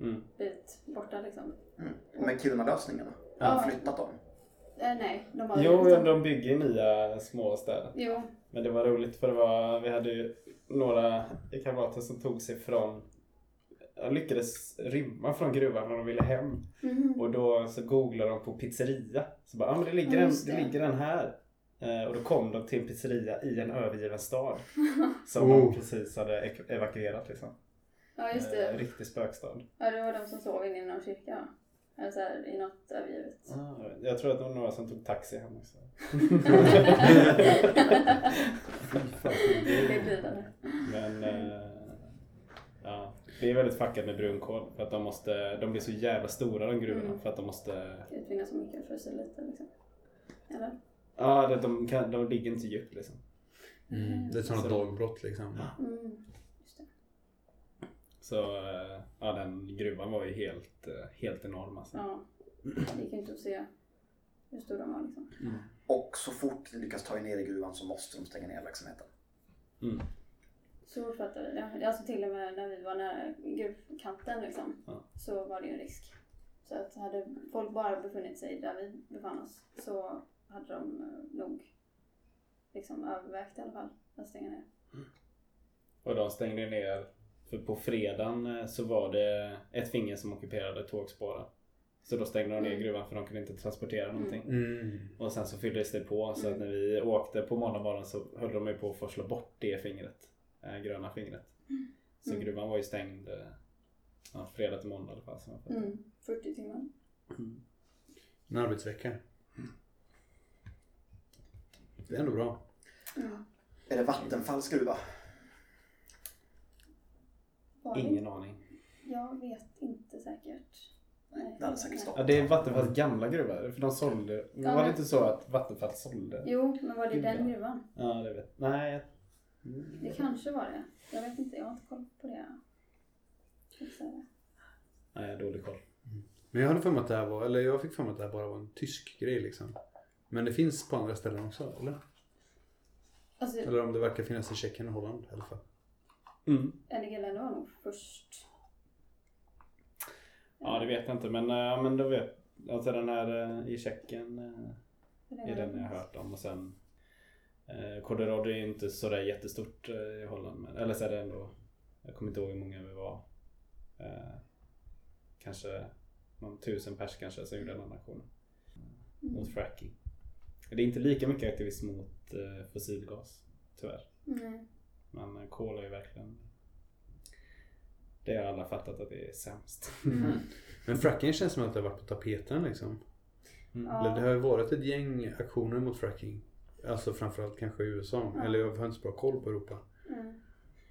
Mm. blivit borta liksom. Mm. Men Kiruna-lösningen? Ja. Har de flyttat dem? Eh, nej, de har Jo, dem. de bygger nya små städer. Jo, Men det var roligt för det var, vi hade ju några kamrater som tog sig från jag lyckades rymma från gruvan när de ville hem. Mhm. Och då så googlade de på pizzeria. Så bara, ah, men det ligger, Ja, en, det. det. ligger en här. Eh, och då kom de till en pizzeria i en övergiven stad. Som Oh. de precis hade evakuerat liksom. ja just Eh, det. riktig spökstad. Ja, det var de som sov inne i någon kyrka. Eller så här, i något övergivet. Ah, jag tror att det var några som tog taxi hem också. det blir det. Men eh, ja, det är väldigt fuckat med brunkol. För att de måste, de blir så jävla stora de gruvorna. Mm. För att de måste, Utvinna så mycket för så lite liksom. Eller? ja det- de, kan, de ligger inte djupt liksom. Mm. Det är sånt Så- dagbrott liksom. Mm. Just det. Så eh, ja, den gruvan var ju helt, eh, helt enorm alltså. Ja. Det gick inte att se hur stor de var liksom. Och så fort de lyckas ta er ner i gruvan så måste de stänga ner verksamheten. Mm. Så uppfattade jag det. Alltså till och med när vi var nära gruvkanten liksom. Ja. Så var det ju en risk. Så att hade folk bara befunnit sig där vi befann oss så hade de eh, nog liksom övervägt i alla fall att stänga ner. Och de stängde ner, för på fredagen eh, så var det ett finger som ockuperade tågspåren. Så då stängde de ner Mm. gruvan för de kunde inte transportera någonting. Mm. Och sen så fylldes det på så att Mm. när vi åkte på måndag morgon så höll de ju på att forsla bort det fingret. Eh, gröna fingret. Så Mm. gruvan var ju stängd eh, ja, fredag till måndag i alla fall. Mm. 40 timmar. En arbetsvecka. Det är ändå bra. Mm. Är det Vattenfalls gruva? Ingen aning. Jag vet inte säkert. Nej. Det hade säkert stått. Ja, det är Vattenfalls gamla gruva. För de sålde... Ja, var det inte så att Vattenfall sålde? Jo, men var det den Gruvan. gruvan? Ja, det vet Nej. Mm. Det kanske var det. Jag vet inte, jag har inte koll på det. Nej, jag har dålig koll. Men jag hade för mig att det här var, eller jag fick för mig att det här bara var en tysk grej liksom. Men det finns på andra ställen också, eller? Alltså, Eller om det verkar finnas i Tjeckien och Holland i alla fall. Mm. Var nog först. Ja, det vet jag inte. Men, äh, men då vet Alltså den här äh, i Tjeckien äh, det är den jag har hört om. Och sen äh, Kodorod är ju inte sådär jättestort äh, i Holland. Men, eller så är det ändå. Jag kommer inte ihåg hur många vi var. Äh, kanske någon tusen pers kanske som gjorde den här aktionen. Mot fracking. Det är inte lika mycket aktivism mot fossilgas. Tyvärr. Nej. Men kol är ju verkligen. Det har alla fattat att det är sämst. Mm. Men fracking känns som att det har varit på tapeten liksom. Mm. Eller det har ju varit ett gäng aktioner mot fracking. Alltså framförallt kanske i USA. Ja. Eller jag har inte så bra koll på Europa. Mm.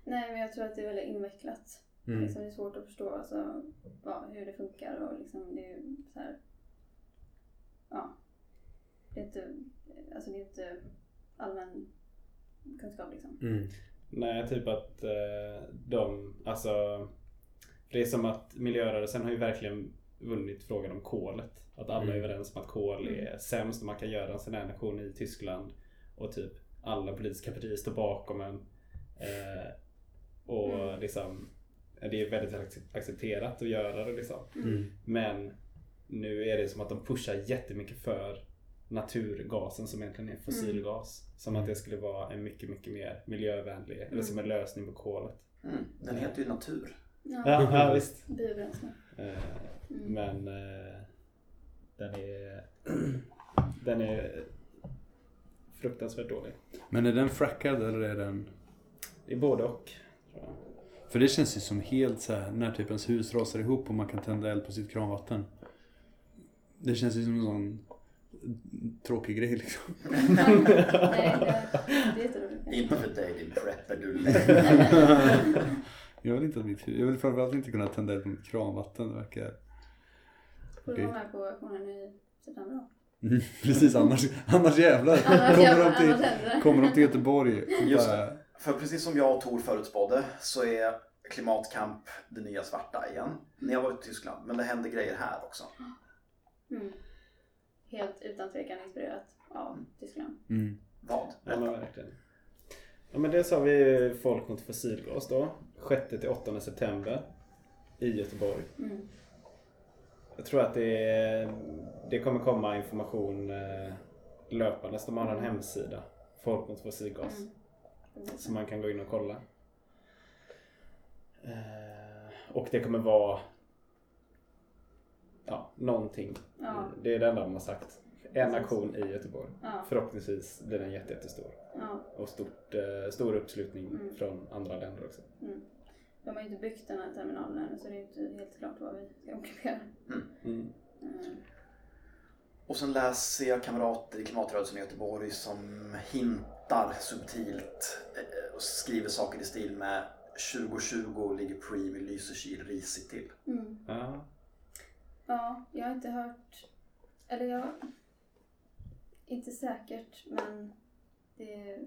Nej, men jag tror att det är väldigt invecklat. Mm. Liksom, det är svårt att förstå alltså, ja, hur det funkar och liksom, det är ju så här. Ja. Det är inte, alltså det är inte allmän kunskap liksom. Mm. Nej, typ att eh, de, alltså det är som att miljörörelsen har ju verkligen vunnit frågan om kolet. Att alla är Mm. överens om att kol är sämst och man kan göra en sån här nation i Tyskland. Och typ alla politiska partier står bakom en. Eh, och Mm. liksom det är väldigt ac- accepterat att göra det liksom. Mm. Men nu är det som att de pushar jättemycket för naturgasen som egentligen är fossilgas. Som att det skulle vara en mycket, mycket mer miljövänlig, eller som en lösning på kolet. Mm. Den heter ju natur. Ja, Ja, ja visst. biobränsle. Eh, Mm. Men eh, den är den är fruktansvärt dålig. Men är den frackad eller är den... Det är både och. Tror jag. För det känns ju som helt så här när typ ens hus rasar ihop och man kan tända eld på sitt kranvatten. Det känns ju som en sån tråkig grej liksom. Nej, det, det är. Inte för dig din prepper du Jag vill inte att mitt hus... Jag vill framförallt inte kunna tända eld på mitt kranvatten. Det verkar... Får du vara med på auktionen i september då? Mm, precis, annars, annars jävlar. Annars kommer, jävlar, de till, annars kommer de till Göteborg Just. För precis som jag och Tor förutspådde så är klimatkamp det nya svarta igen. Ni har varit i Tyskland, men det händer grejer här också. Mm. Helt utan tvekan inspirerat av Tyskland. Mm. Vad? Ja men verkligen. Ja men dels har vi Folk mot fossilgas då. 6 till 8 september. I Göteborg. Mm. Jag tror att det, det kommer komma information eh, löpande. De har en hemsida. Folk mot fossilgas. Mm. Precis. Så man kan gå in och kolla. Eh, och det kommer vara ja, någonting. Ja. Det är det enda de har sagt. En aktion i Göteborg. Ja. Förhoppningsvis blir den jätte, jättestor. Ja. Och stort, eh, stor uppslutning Mm. från andra länder också. Mm. De har ju inte byggt den här terminalen ännu så det är inte helt klart vad vi ska ockupera. Mm. Mm. Och sen läser jag kamrater i klimatrörelsen i Göteborg som hintar subtilt eh, och skriver saker i stil med 2020 ligger Preem i Lysekil risigt till. Mm. Ja. Ja, jag har inte hört... Eller jag... Inte säkert, men det,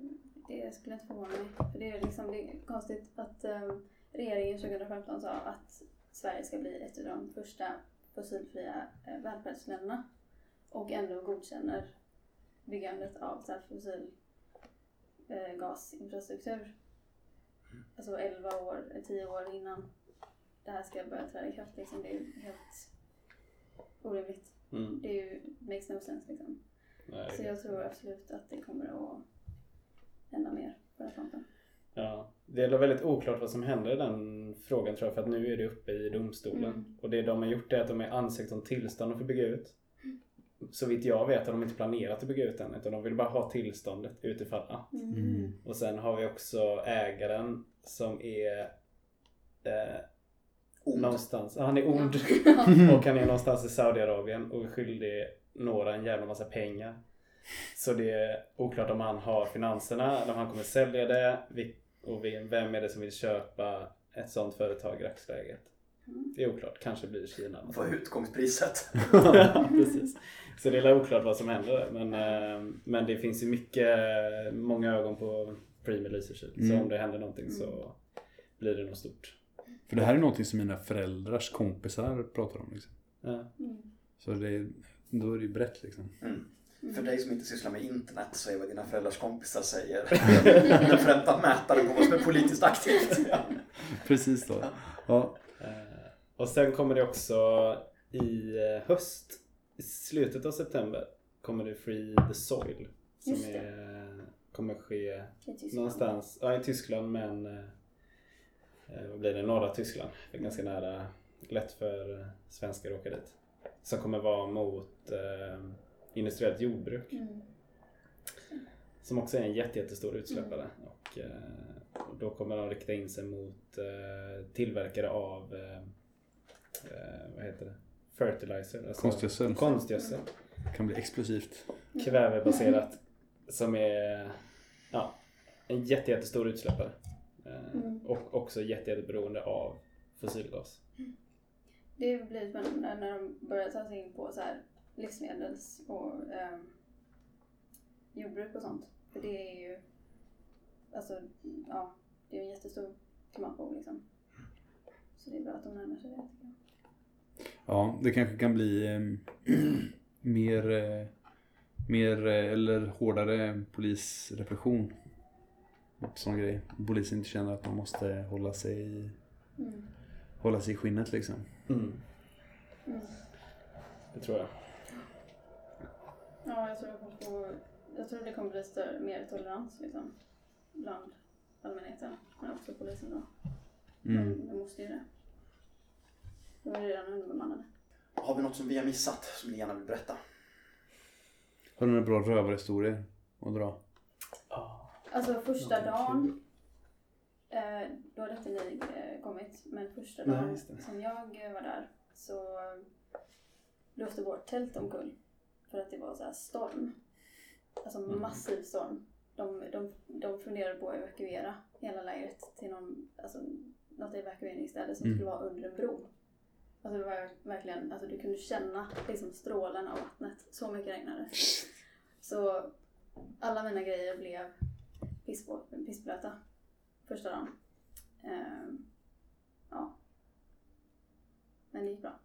det skulle inte förvåna mig. För det är liksom det är konstigt att um, regeringen 2015 sa att Sverige ska bli ett av de första fossilfria uh, välfärdsländerna. Och ändå godkänner byggandet av så här fossil eh. Alltså 11 år, eh, 10 år innan det här ska börja träda i kraft. Liksom. Det är ju helt orimligt. Mm. Det är ju, makes no sense liksom. Nej, Så jag tror absolut att det kommer att hända mer på den fronten. Ja, det är väldigt oklart vad som händer i den frågan tror jag för att nu är det uppe i domstolen. Mm. Och det de har gjort är att de har ansökt om tillstånd att få bygga ut. Så vitt jag vet har de inte planerat att bygga ut den utan de vill bara ha tillståndet utifall att. Mm. Och sen har vi också ägaren som är eh, Ond. någonstans, han är ond. och han är någonstans i Saudiarabien och är skyldig några en jävla massa pengar. Så det är oklart om han har finanserna eller om han kommer sälja det. Och vem är det som vill köpa ett sånt företag i dagsläget? Det är oklart. Kanske blir det Kina. Vad är utgångspriset? Ja, Precis. Så det är oklart vad som händer där. Men, eh, men det finns ju mycket, många ögon på Premier. Så Mm. om det händer någonting så blir det nog stort. För det här är någonting som mina föräldrars kompisar pratar om. Liksom. Ja. Mm. Så det är, då är det ju brett liksom. Mm. För dig som inte sysslar med internet så är vad dina föräldrars kompisar säger den främsta mätaren på vad som är politiskt aktivt. Precis då. Ja. Eh, Och sen kommer det också i eh, höst, i slutet av september, kommer det Free the Soil. Som är, kommer ske I någonstans ja, i Tyskland men eh, vad blir det, norra Tyskland. Det är ganska nära, lätt för svenskar att åka dit. Som kommer vara mot eh, industriellt jordbruk. Mm. Som också är en jätte, jättestor utsläppare. Och, eh, och då kommer de rikta in sig mot eh, tillverkare av eh, eh, vad heter det? Fertilizer. Alltså Konstgödsel. konstgödsel. Kan bli explosivt. Kvävebaserat. Som är ja, en jätte, jättestor utsläppare. Eh, Mm. Och också jätte, jätteberoende av fossilgas. Det blir spännande när de börjar ta sig in på så här livsmedels och ehm, jordbruk och sånt. För det är ju, alltså, ja, det är en jättestor klimatbov liksom. Så det är bra att de närmar sig det tycker jag. Ja, det kanske kan bli eh, mer, eh, mer eh, eller hårdare polisrepression. Sån grej. Polisen inte känner att man måste hålla sig i, Mm. hålla sig i skinnet liksom. Mm. Det tror jag. Ja, jag tror, jag, kommer få, jag tror det kommer bli större, mer tolerans liksom. Bland allmänheten. Men också polisen då. Mm. De, de måste ju det. De är redan underbemannade. Har vi något som vi har missat som ni gärna vill berätta? Har du några bra rövarhistorier att dra? Alltså första dagen, eh, då hade inte ni eh, kommit, men första Nej, dagen just det. som jag eh, var där så blåste vårt tält omkull. För att det var så här storm. Alltså Mm. massiv storm. De, de, de funderade på att evakuera hela lägret till någon, alltså, något evakueringsställe som Mm. skulle vara under en bro. Alltså det var verkligen, alltså du kunde känna liksom strålarna av vattnet. Så mycket regnade. Så alla mina grejer blev pissblöta första dagen. Ehm, ja. Men det gick bra.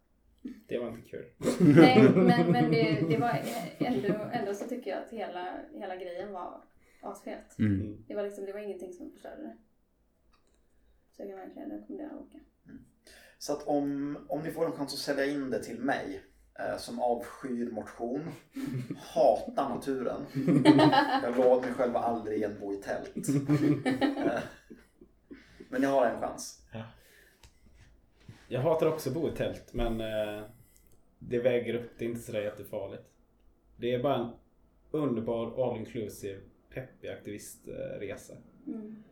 Det var inte kul. Nej, men, men det, det var ändå, ändå så tycker jag att hela, hela grejen var asfet. Mm. Mm. Det var liksom, det var ingenting som förstörde det. Så jag kan verkligen rekommendera att åka. Så att om, om ni får en chans att sälja in det till mig eh, som avskyr motion, hatar naturen. Jag lovar mig själv att aldrig igen bo i tält. Eh, Men jag har en chans. Jag hatar också att bo i tält men eh, det väger upp. Det är inte sådär jättefarligt. Det är bara en underbar all inclusive peppig aktivistresa. Mm.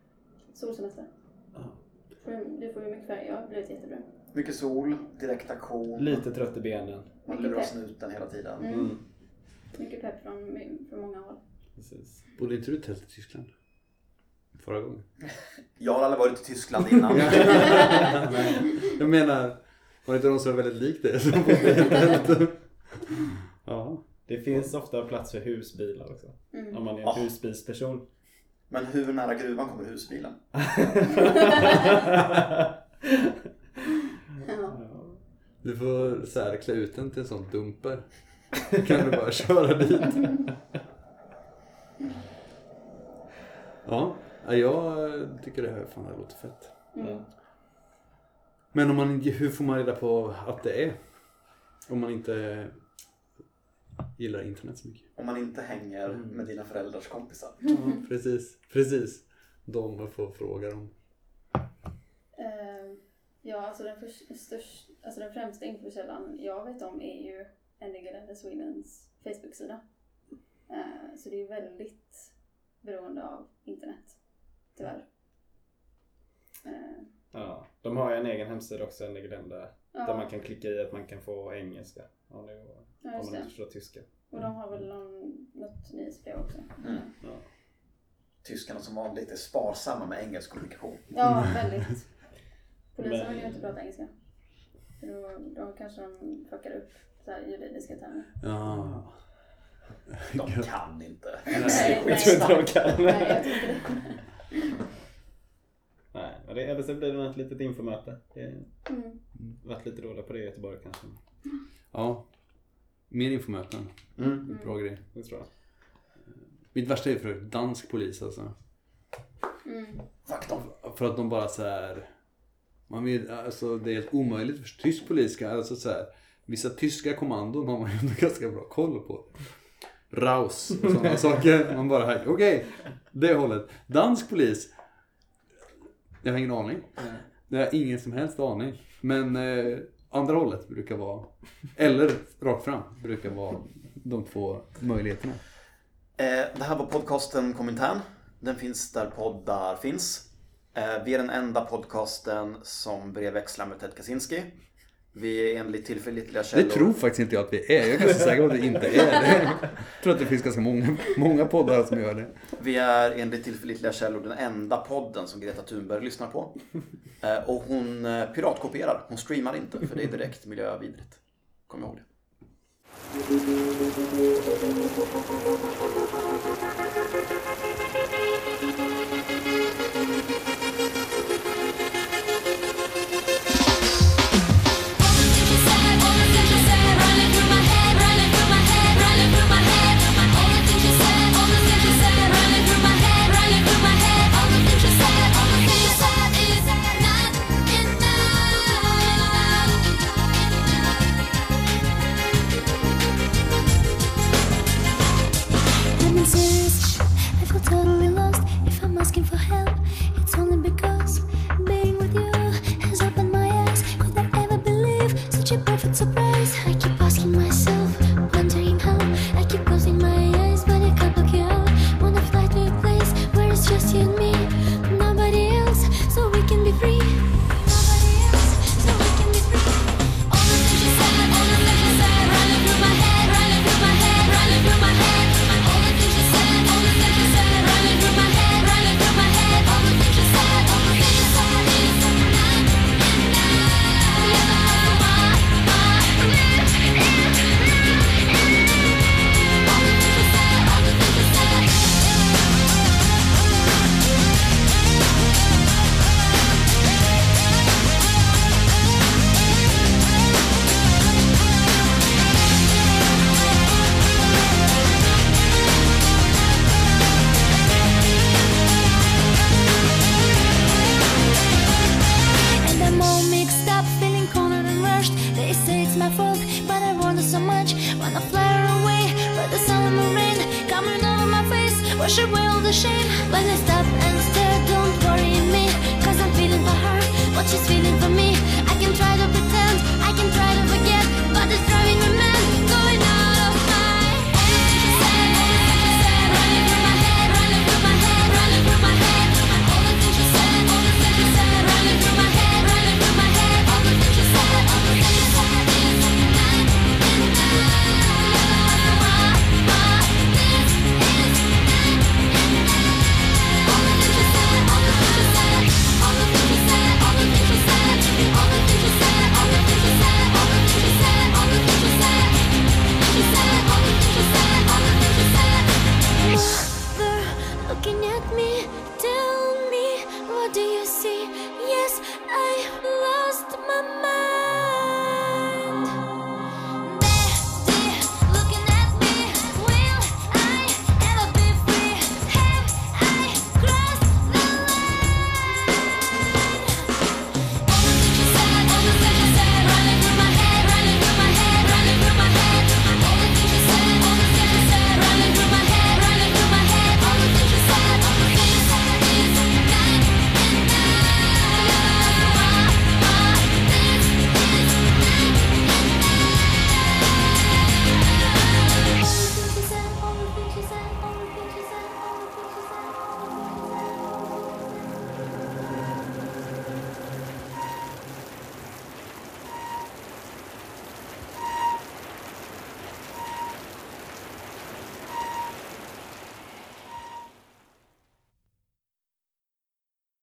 Solsemester. Ja. Får- Du får ju mycket färg. Jag har blivit jättebra. Mycket sol, direkt aktion. Lite trött i benen. Man lurar snuten hela tiden. Mm. Mm. Mycket pepp från, från många håll. Precis. Bodde inte du i tält i Tyskland? Förra gången? Jag har aldrig varit i Tyskland innan. Jag menar, var det inte de som var väldigt lik det? Ja. Det finns ofta plats för husbilar också. Mm. Om man är en Ah. husbilsperson. Men hur nära gruvan kommer husbilen? Ja. Du får så här, klä ut den till en sån dumper. Kan du bara köra dit. Ja, ja, jag tycker det här fan det låter fett. Mm. Men om man, hur får man reda på att det är? Om man inte gillar internet så mycket. Om man inte hänger Mm. med dina föräldrars kompisar. Ja, precis. Precis. De får fråga dem. Eh, ja, alltså den, för, störst, alltså den främsta infokällan jag vet om är ju Endigelände Swedens Facebook-sida. Eh, så det är väldigt beroende av internet, tyvärr. Eh, Ja. De har ju en egen hemsida också, en egen där. ja, Där man kan klicka i att man kan få engelska. Om, det, ja, om just man inte förstår tyska. Och de har väl någon, något nyhetsbrev också. Mm. Ja. Tyskarna som vanligt är sparsamma med engelsk kommunikation. Ja, väldigt. Polisen vill ju inte prata engelska. För då, då kanske de plockar upp så här juridiska termer. Ja. De kan inte. Nej, Jag tror inte de kan. Nej, jag tror inte det. Det, eller så blir det ett litet infomöte. Det Mm. varit lite dåliga på det i Göteborg kanske. ja. Mer infomöten. Mm. Bra grej. Det tror jag. Mitt värsta är för dansk polis alltså. Mm. För att de bara så här. Man vill, alltså det är helt omöjligt för tysk polis ska, alltså så här. Vissa tyska kommandon har man ju ganska bra koll på. Raus och sådana saker. Man bara, här, okej, det hållet. Dansk polis. Jag har ingen aning. Jag har ingen som helst aning. Men eh, andra hållet brukar vara, eller rakt fram, brukar vara de två möjligheterna. Eh, det här var podcasten Komintern. Den finns där poddar finns. Eh, vi är den enda podcasten som brevväxlar med Ted Kaczynski. Vi är enligt tillförlitliga Det källor. tror faktiskt inte jag att vi är. Jag är ganska säker på att vi inte är det. Jag tror att det finns ganska många, många poddar som gör det. Vi är enligt tillförlitliga källor den enda podden som Greta Thunberg lyssnar på. Eh, och hon eh, piratkopierar. Hon streamar inte för det är direkt miljövidrigt. Kom ihåg det.